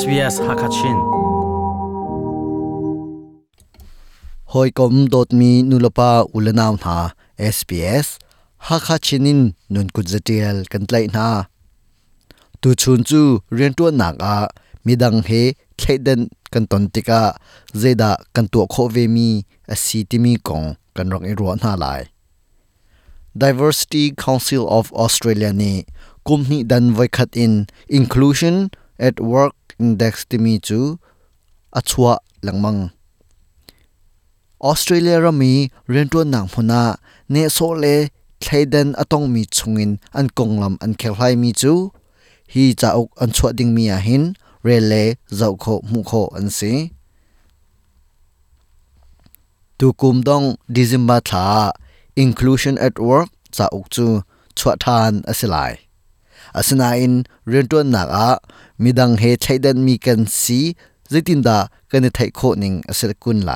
SBS Hakachin Hoi kom dot mi nulapa ulanau na SBS Hakachinin nun k u z a t i e l kantlai na Tu chun chu rian tu nak a midang he khaiden kanton tika zeda kantu a kho ve mi asitimi kong kanrong i r u a na lai Diversity Council of Australia ni kumni dan vaikhat in inclusion at work index timi chu achua langmang Australia ra mi rentuan nang huna ne so le thlaiden atong mi chungin an konglam an khelhlai mi chu hi chauk an chhuat ding mi a hin re le zau kho mu kho an si tu kum dong dizimba tha inclusion at work chauk chu chhuat than asilai asina in rentuan nak a มีดังเฮใช้ดันมีกันซีจิตินดาเกณฑ์ไทยโคนิงอสิรกุลไล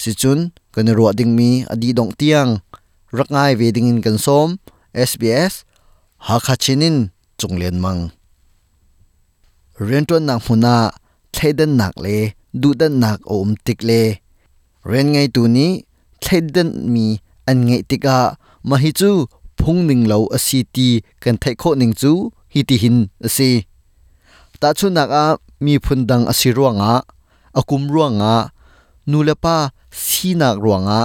สิจุนก็ในรัวดิ้งมีอดีตดงเตียงรักง่ายเวดิงินกันซ้อม SBS หาคาชินินจงเลียนมังเรียนตัวหนักหัุนาใช้ดันหนักเลยดูดันหนักอมติกเลยเรียนไงตัวนี้เทดันมีอันไงติกามาฮิจูพุงหนึ่งเหล่าอสีตีกณฑ์ไทโคหนึ่งจูฮิติหินอสี ta chu nak a mi phun dang a si ruanga a kum ruanga nu le pa si nak ruanga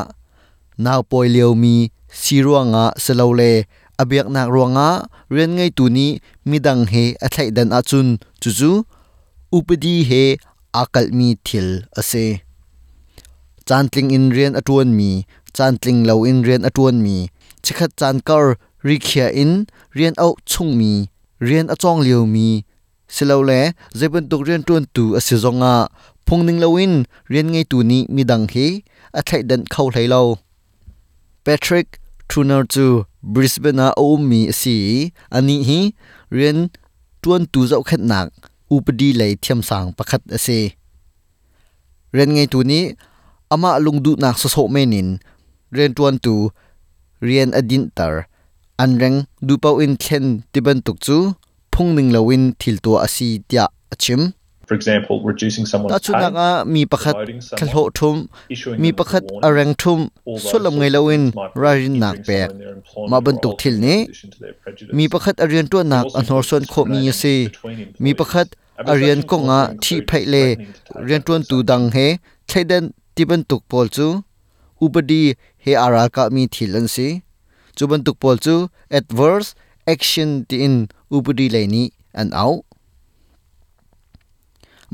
naw poi leo mi si ruanga se lo le a biak nak ruanga rian ngai tu ni mi dang he a thlai dan a chun chu chu upadi he akal mi thil ase chantling in rian atun mi chantling lo in rian atun mi chikhat chankar rikhia in rian au chung mi rian achong leo mi สิเลวเล่เจ็บตุกเรียนตัวตูอสิจงอาพงนิงเลวินเรียนไงตัวนี้มีดังเฮอธิเดินเข้าไทยเลาแพทริกทรูนาร์จูบริสเบนอาโอมีสีอันนี้ฮีเรียนตัวตูเจ้าขหนักอุปดีเลยเทียมสังประคตดเอซีเรียนไงตัวนี้อามาลุงดูหนักสโสเมนินเรียนตัวตูเรียนอดินเตอร์อันเร่งดูเป้าอินเทนที่บรนตุกจู phungning lawin thil to asi tia achim for example reducing someone's pay ta nga mi pakhat khalho thum mi pakhat arang thum solam ngai lawin rajin nak pe ma ban tuk thil ni mi pakhat arian to nak anhor son kho mi ase mi pakhat arian ko nga thi phai le rian ton tu dang he thaiden tiban tuk pol chu upadi he ara ka mi thilan si chuban tuk pol chu adverse action ti in อุปดีเลนีอันเอา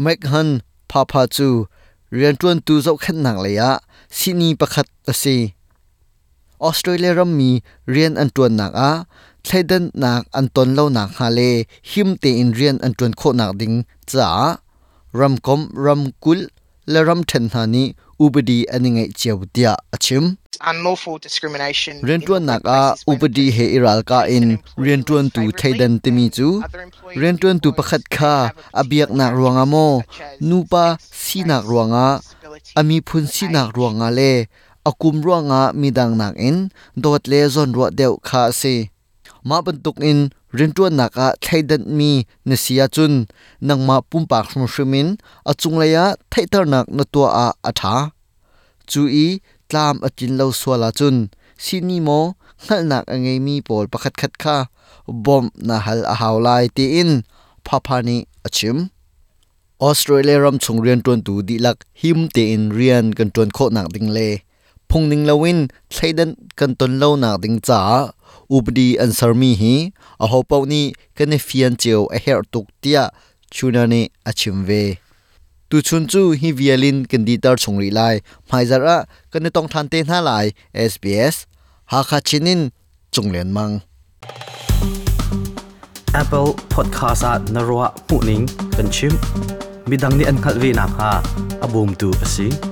เมกฮันพาพาจูเรียนจวนตูเจ้าขันหนังเลยอะซินีประคัดสีออสเตรเลียรมีเรียนอันจวนหนักอะเทดันหนักอันตนเล่าหนักฮาเลฮิมเตอินเรียนอันจวนโคหนักดิงจ้ารำกคมรำกุลและรำเทนหานี้อุบดีอันยังไงเจ้าบุตรอาชิมเรียนตัวนักอาอุบดีเฮอิรัลกาอินเรียนตัวตูไทยดันติมีจูเรียนตัวตูประคัดคาอเบียกนักรวงอาโมนูปาสีนักรวงอาอามีพุนสีนักรวงอาเลอากุมรวงอามีดังนักอินโดดเลซอนรัวเดวคาเซมาบรนตุกอินรยนัวนักอะไทดันมีนิสียจุนนังมาปุ่มปากสมชมินอจุงเลยะไทตรนักนตัวอาอัฐาจูอีตามอจินเลวสวลาจุนสินีโมงัลนักอังไงมีปอลประคัดคัดค่าบอมนาฮัลอาฮาวไลตีอินพาพานิอชิมออสเตรเลียรำชงเรียนตัวดูดีลักหิมเตอินเรียนกันตัวโคหนักดิงเลพงนิงลวินใช้ดันกันตนเล่านักดิงจ้าอุบดีอันสารมีฮีอหอบนี้กันเฟียนเจียวเฮรตุกเตียชูนันีอาชิมเวตุชุนจูฮีวิเอลินกันดีตาร์ชงรีไลไมซาระกันในต้องทันเตนหาไลเอสบีเอสฮาคาชินินจงเลียนมัง Apple Podcast at Narwa Puning Kanchim b i d a n g ni an k a l v i na k a abum tu asing